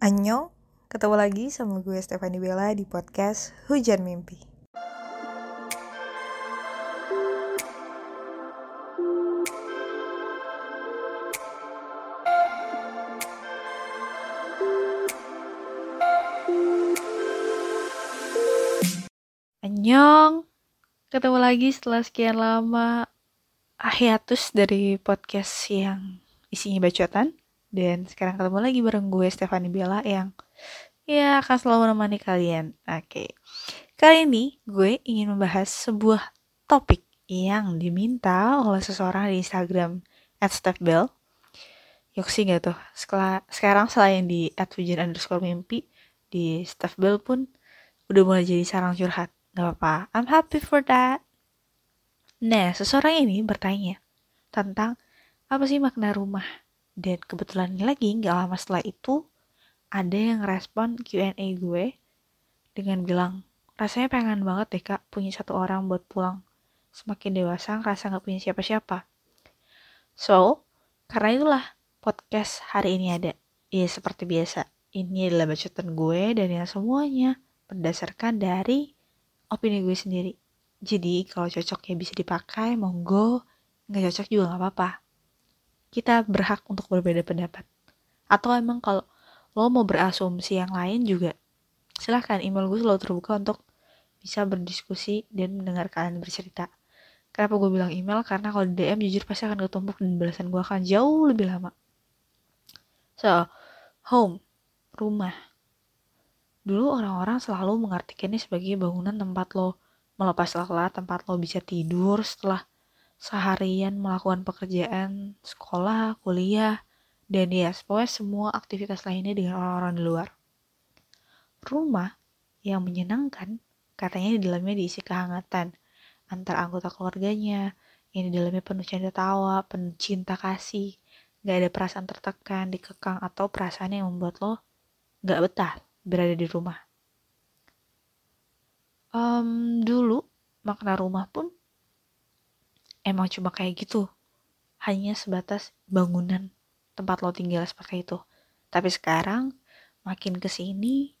Annyeong, ketemu lagi sama gue Stefani Bella di podcast Hujan Mimpi. Annyeong, ketemu lagi setelah sekian lama hiatus dari podcast yang isinya bacotan dan sekarang ketemu lagi bareng gue Stefani Bella yang ya akan selalu menemani kalian. Oke. Okay. Kali ini gue ingin membahas sebuah topik yang diminta oleh seseorang di Instagram @stefbell. Yoksi gak tuh? Sekarang selain di @hujan underscore mimpi, di Stefbell pun udah mulai jadi sarang curhat. Gak apa-apa, I'm happy for that. Nah, seseorang ini bertanya tentang apa sih makna rumah? Dan kebetulan lagi gak lama setelah itu ada yang respon Q&A gue dengan bilang, rasanya pengen banget deh kak punya satu orang buat pulang. Semakin dewasa ngerasa gak punya siapa-siapa. So, karena itulah podcast hari ini ada. Ya seperti biasa, ini adalah bacotan gue dan yang semuanya berdasarkan dari opini gue sendiri. Jadi kalau cocok ya bisa dipakai, monggo. Nggak cocok juga nggak apa-apa. Kita berhak untuk berbeda pendapat. Atau emang kalau lo mau berasumsi yang lain juga, silahkan email gue selalu terbuka untuk bisa berdiskusi dan mendengar kalian bercerita. Kenapa gue bilang email? Karena kalau DM jujur pasti akan ketumpuk dan balasan gue akan jauh lebih lama. So, home, rumah. Dulu orang-orang selalu mengartikannya sebagai bangunan tempat lo melepas lelah, tempat lo bisa tidur setelah seharian melakukan pekerjaan sekolah, kuliah, dan ya pokoknya semua aktivitas lainnya dengan orang-orang di luar. Rumah yang menyenangkan katanya di dalamnya diisi kehangatan antar anggota keluarganya, yang di dalamnya penuh canda tawa, penuh cinta kasih, gak ada perasaan tertekan, dikekang, atau perasaan yang membuat lo gak betah berada di rumah. Um, dulu makna rumah pun emang cuma kayak gitu. Hanya sebatas bangunan tempat lo tinggal seperti itu. Tapi sekarang makin ke sini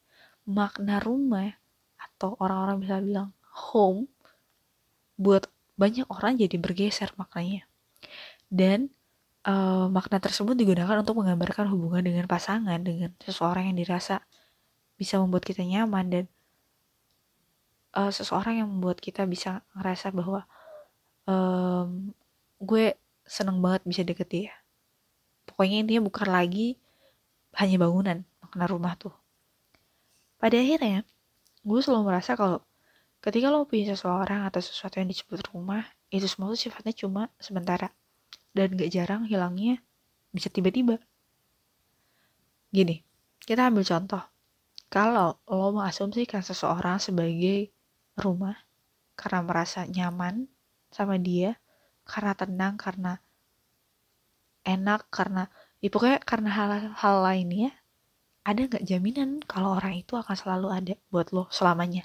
makna rumah atau orang-orang bisa bilang home buat banyak orang jadi bergeser maknanya. Dan uh, makna tersebut digunakan untuk menggambarkan hubungan dengan pasangan dengan seseorang yang dirasa bisa membuat kita nyaman dan uh, seseorang yang membuat kita bisa ngerasa bahwa um, gue seneng banget bisa deket dia. Pokoknya intinya bukan lagi hanya bangunan makna rumah tuh. Pada akhirnya gue selalu merasa kalau ketika lo punya seseorang atau sesuatu yang disebut rumah itu semua tuh sifatnya cuma sementara. Dan gak jarang hilangnya bisa tiba-tiba. Gini kita ambil contoh. Kalau lo mengasumsikan seseorang sebagai rumah karena merasa nyaman sama dia, karena tenang, karena enak, karena ya pokoknya karena hal-hal lainnya, ada nggak jaminan kalau orang itu akan selalu ada buat lo selamanya?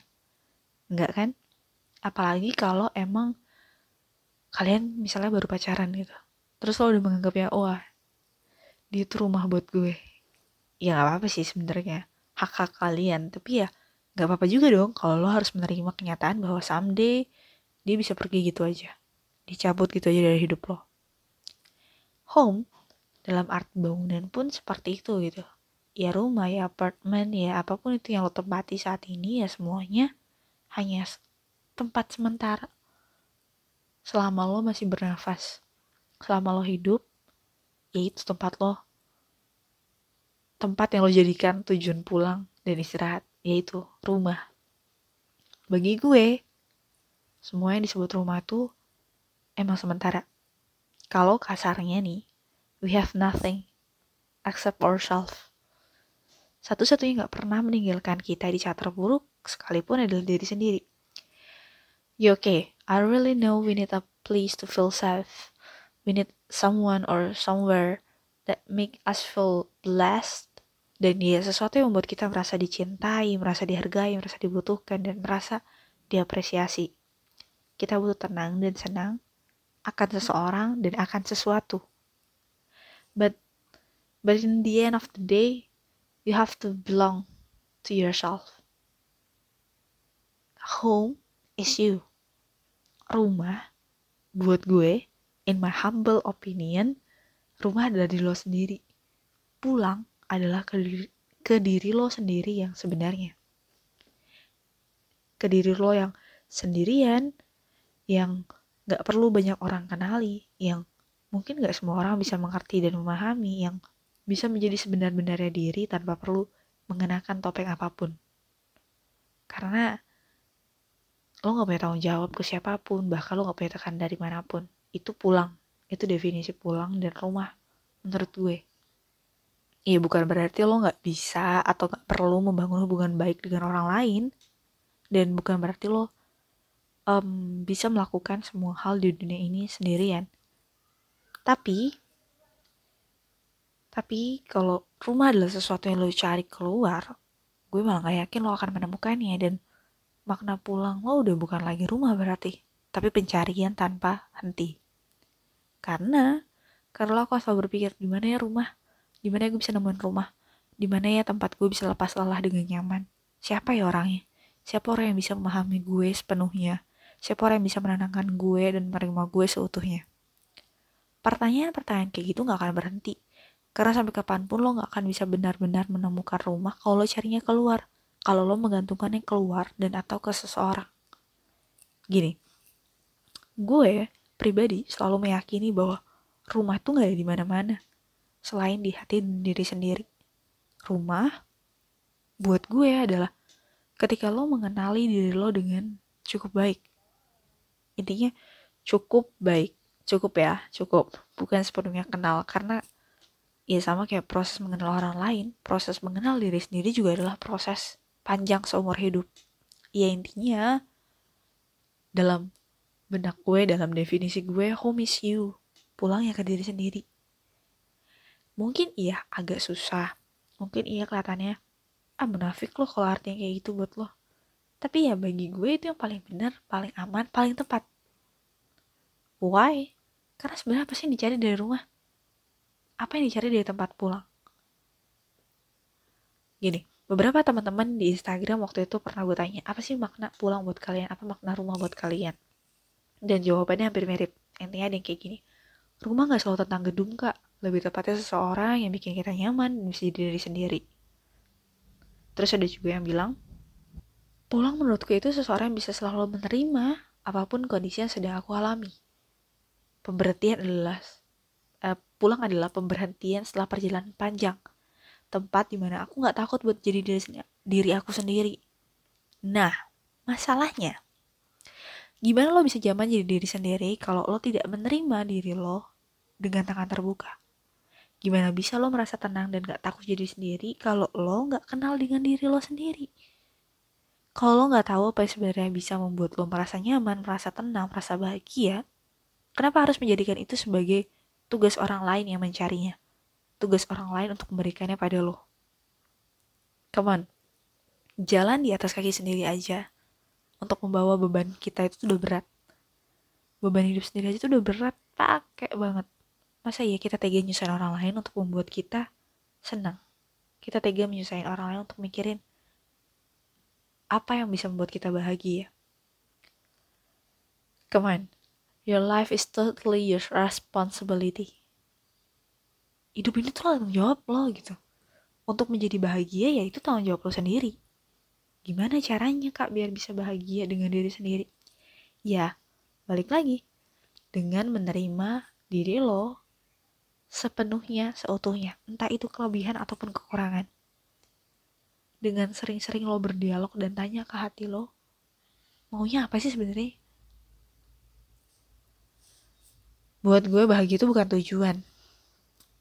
Enggak kan? Apalagi kalau emang kalian misalnya baru pacaran gitu. Terus lo udah menganggapnya, wah, dia tuh rumah buat gue. Ya nggak apa-apa sih sebenarnya hak hak kalian, tapi ya Gak apa-apa juga dong kalau lo harus menerima kenyataan bahwa someday dia bisa pergi gitu aja. Dicabut gitu aja dari hidup lo. Home dalam arti bangunan pun seperti itu gitu. Ya rumah, ya apartemen, ya apa pun itu yang lo tempati saat ini ya semuanya hanya tempat sementara. Selama lo masih bernafas, selama lo hidup, ya itu tempat lo. Tempat yang lo jadikan tujuan pulang dan istirahat yaitu rumah. Bagi gue, semua yang disebut rumah tuh emang sementara. Kalau kasarnya nih, we have nothing except ourselves. Satu-satunya gak pernah meninggalkan kita di saat terburuk, sekalipun adalah diri sendiri. Ya oke, okay, I really know we need a place to feel safe. We need someone or somewhere that make us feel blessed dan dia sesuatu yang membuat kita merasa dicintai, merasa dihargai, merasa dibutuhkan, dan merasa diapresiasi. Kita butuh tenang dan senang akan seseorang dan akan sesuatu. But but in the end of the day, you have to belong to yourself. Home is you. Rumah, buat gue, in my humble opinion, rumah adalah diri lo sendiri. Pulang adalah ke diri, ke diri lo sendiri yang sebenarnya. Ke diri lo yang sendirian, yang gak perlu banyak orang kenali, yang mungkin gak semua orang bisa mengerti dan memahami, yang bisa menjadi sebenar-benarnya diri tanpa perlu mengenakan topeng apa pun. Karena lo gak punya tanggung jawab ke siapa pun, bahkan lo gak punya tekan dari mana pun. Itu pulang, itu definisi pulang dan rumah menurut gue. Iya bukan berarti lo gak bisa atau gak perlu membangun hubungan baik dengan orang lain. Dan bukan berarti lo um, bisa melakukan semua hal di dunia ini sendirian. Tapi tapi kalau rumah adalah sesuatu yang lo cari keluar, gue malah gak yakin lo akan menemukannya dan makna pulang lo udah bukan lagi rumah berarti, tapi pencarian tanpa henti. Karena, karena lo aku selalu berpikir, di mana ya rumah? Di mana gue bisa nemuin rumah? Di mana ya tempat gue bisa lepas lelah dengan nyaman? Siapa ya orangnya? Siapa orang yang bisa memahami gue sepenuhnya? Siapa orang yang bisa menenangkan gue dan menerima gue seutuhnya? Pertanyaan-pertanyaan kayak gitu gak akan berhenti karena sampai kapan pun lo gak akan bisa benar-benar menemukan rumah kalau lo carinya keluar. Kalau lo menggantungkannya keluar dan atau ke seseorang. Gini, gue pribadi selalu meyakini bahwa rumah tuh gak ada di mana-mana selain di hati diri sendiri. Rumah buat gue adalah ketika lo mengenali diri lo dengan cukup baik. Intinya cukup baik, cukup ya, cukup. Bukan sepenuhnya kenal karena ya sama kayak proses mengenal orang lain, proses mengenal diri sendiri juga adalah proses panjang seumur hidup. Ya intinya dalam benak gue, dalam definisi gue, home is you. Pulang ya ke diri sendiri. Mungkin iya agak susah. Mungkin iya kelihatannya, ah munafik loh kalau artinya kayak gitu buat lo. Tapi ya bagi gue itu yang paling benar, paling aman, paling tepat. Why? Karena sebenarnya apa sih yang dicari dari rumah? apa yang dicari dari tempat pulang? Gini, beberapa teman-teman di Instagram waktu itu pernah gue tanya, apa sih makna pulang buat kalian? Apa makna rumah buat kalian? Dan jawabannya hampir mirip. Intinya ada yang kayak gini, rumah gak selalu tentang gedung kak, lebih tepatnya seseorang yang bikin kita nyaman dan bisa jadi diri sendiri. Terus ada juga yang bilang, pulang menurutku itu seseorang yang bisa selalu menerima apa pun kondisi yang sedang aku alami. Pemberhentian adalah uh, pulang adalah pemberhentian setelah perjalanan panjang. Tempat di mana aku gak takut buat jadi diri, diri aku sendiri. Nah, masalahnya, gimana lo bisa zaman jadi diri sendiri kalau lo tidak menerima diri lo dengan tangan terbuka? Gimana bisa lo merasa tenang dan gak takut jadi sendiri kalau lo gak kenal dengan diri lo sendiri? Kalau lo gak tahu apa yang sebenarnya bisa membuat lo merasa nyaman, merasa tenang, merasa bahagia, kenapa harus menjadikan itu sebagai tugas orang lain yang mencarinya. Tugas orang lain untuk memberikannya pada lo. Come on. Jalan di atas kaki sendiri aja. Untuk membawa beban kita itu udah berat. Beban hidup sendiri aja itu udah berat. Pakai banget. Masa iya kita tega nyusahin orang lain untuk membuat kita senang. Kita tega menyusahin orang lain untuk mikirin apa yang bisa membuat kita bahagia. Come on. Your life is totally your responsibility. Hidup ini tuh tanggung jawab lo gitu. Untuk menjadi bahagia ya itu tanggung jawab lo sendiri. Gimana caranya kak biar bisa bahagia dengan diri sendiri? Ya, balik lagi. Dengan menerima diri lo sepenuhnya, seutuhnya. Entah itu kelebihan ataupun kekurangan. Dengan sering-sering lo berdialog dan tanya ke hati lo, maunya apa sih sebenarnya? Buat gue bahagia itu bukan tujuan.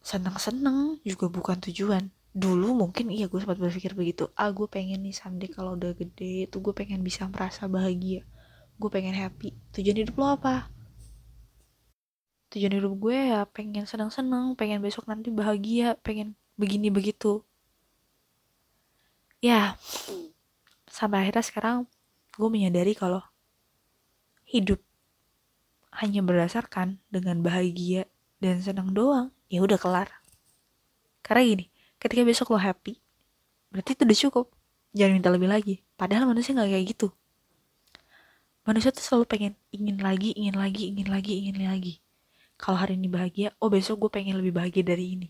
Senang-senang juga bukan tujuan. Dulu mungkin iya gue sempat berpikir begitu. Ah gue pengen nih someday kalau udah gede tuh gue pengen bisa merasa bahagia. Gue pengen happy. Tujuan hidup lo apa? Tujuan hidup gue ya pengen senang-senang, pengen besok nanti bahagia, pengen begini begitu. Ya, sampai akhirnya sekarang gue menyadari kalau hidup hanya berdasarkan dengan bahagia dan senang doang, ya udah kelar. Karena gini, ketika besok lo happy, berarti itu udah cukup. Jangan minta lebih lagi. Padahal manusia nggak kayak gitu. Manusia tuh selalu pengen ingin lagi ingin lagi ingin lagi ingin lagi. Kalau hari ini bahagia oh besok gue pengen lebih bahagia dari ini.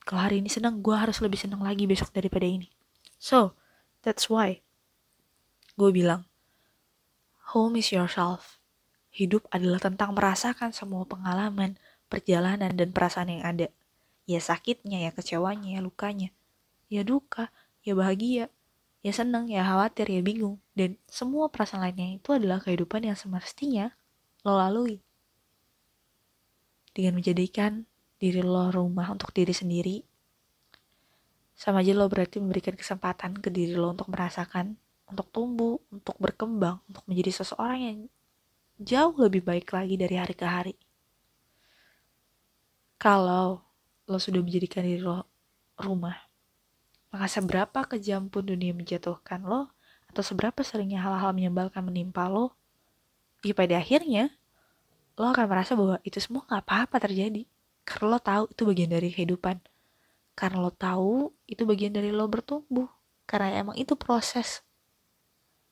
Kalau hari ini senang gue harus lebih senang lagi besok daripada ini so that's why. Gue bilang home is yourself. Hidup adalah tentang merasakan semua pengalaman perjalanan dan perasaan yang ada. Ya sakitnya ya kecewanya ya lukanya. Ya duka ya bahagia. Ya senang, ya khawatir, ya bingung. Dan semua perasaan lainnya itu adalah kehidupan yang semestinya lo lalui. Dengan menjadikan diri lo rumah untuk diri sendiri, sama aja lo berarti memberikan kesempatan ke diri lo untuk merasakan, untuk tumbuh, untuk berkembang, untuk menjadi seseorang yang jauh lebih baik lagi dari hari ke hari. Kalau lo sudah menjadikan diri lo rumah, maka seberapa kejam pun dunia menjatuhkan lo, atau seberapa seringnya hal-hal menyebalkan menimpa lo, ya pada akhirnya lo akan merasa bahwa itu semua gak apa-apa terjadi. Karena lo tahu itu bagian dari kehidupan. Karena lo tahu itu bagian dari lo bertumbuh. Karena emang itu proses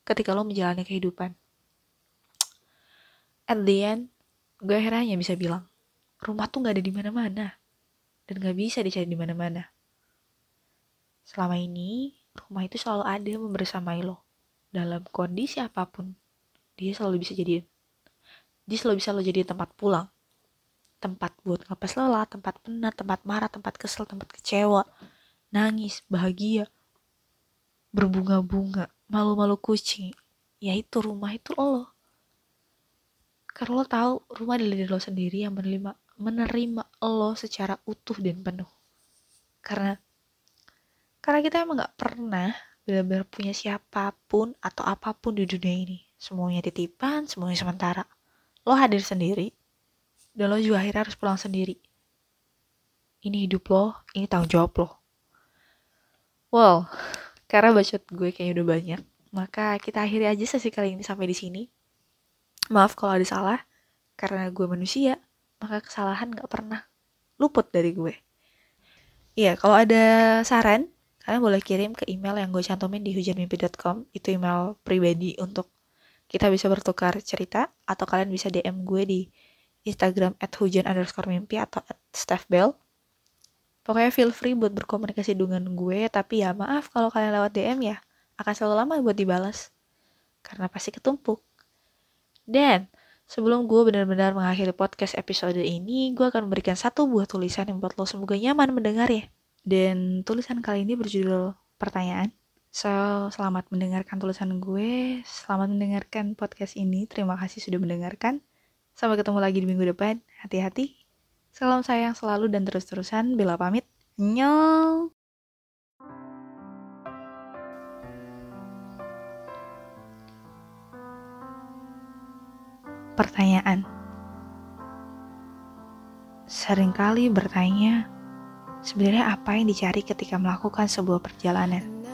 ketika lo menjalani kehidupan. At the end, gue akhirnya bisa bilang, rumah tuh gak ada di mana-mana. Dan gak bisa dicari di mana-mana Selama ini, rumah itu selalu ada membersamai lo. Dalam kondisi apa pun, dia selalu bisa jadi dia selalu bisa lo jadi tempat pulang. Tempat buat ngelepas lelah, tempat penat, tempat marah, tempat kesel, tempat kecewa, nangis, bahagia, berbunga-bunga, malu-malu kucing. Ya itu rumah itu lo. Karena lo tahu rumah adalah diri lo sendiri yang menerima menerima lo secara utuh dan penuh. Karena karena kita emang gak pernah benar-benar punya siapa pun atau apa pun di dunia ini. Semuanya titipan, semuanya sementara. Lo hadir sendiri, dan lo juga akhirnya harus pulang sendiri. Ini hidup lo, ini tanggung jawab lo. Well, karena bacot gue kayaknya udah banyak, maka kita akhiri aja sesi kali ini sampai di sini. Maaf kalau ada salah, karena gue manusia, maka kesalahan gak pernah luput dari gue. Iya, kalau ada saran, kalian boleh kirim ke email yang gue cantumin di hujanmimpi.com itu email pribadi untuk kita bisa bertukar cerita atau kalian bisa DM gue di Instagram at hujan underscore mimpi atau at Bell pokoknya feel free buat berkomunikasi dengan gue tapi ya maaf kalau kalian lewat DM ya akan selalu lama buat dibalas karena pasti ketumpuk dan sebelum gue benar-benar mengakhiri podcast episode ini gue akan memberikan satu buah tulisan yang buat lo semoga nyaman mendengar ya dan tulisan kali ini berjudul pertanyaan. So, selamat mendengarkan tulisan gue. Selamat mendengarkan podcast ini. Terima kasih sudah mendengarkan. Sampai ketemu lagi di minggu depan. Hati-hati. Salam sayang selalu dan terus-terusan. Bila pamit. Nyong. Pertanyaan. Seringkali bertanya, Sebenarnya apa yang dicari ketika melakukan sebuah perjalanan?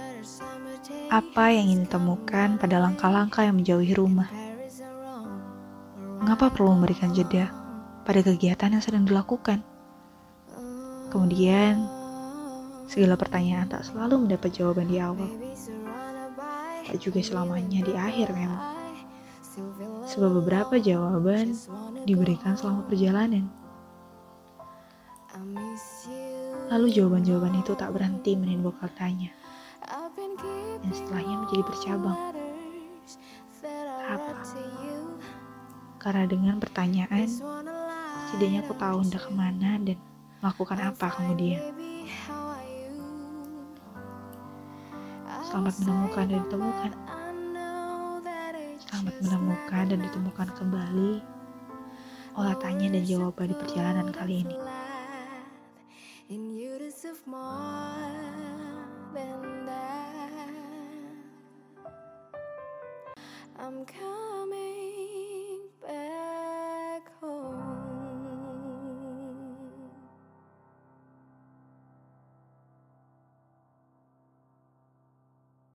Apa yang ingin ditemukan pada langkah-langkah yang menjauhi rumah? Mengapa perlu memberikan jeda pada kegiatan yang sedang dilakukan? Kemudian, segala pertanyaan tak selalu mendapat jawaban di awal. Tak juga selamanya di akhir memang. Sebab beberapa jawaban diberikan selama perjalanan. Lalu jawaban-jawaban itu tak berhenti menimbulkan tanya. Dan setelahnya menjadi bercabang. Apa? Karena dengan pertanyaan, setidaknya aku tahu hendak ke mana dan melakukan apa kemudian. Selamat menemukan dan ditemukan. Selamat menemukan dan ditemukan kembali olah tanya dan jawaban di perjalanan kali ini. I'm coming.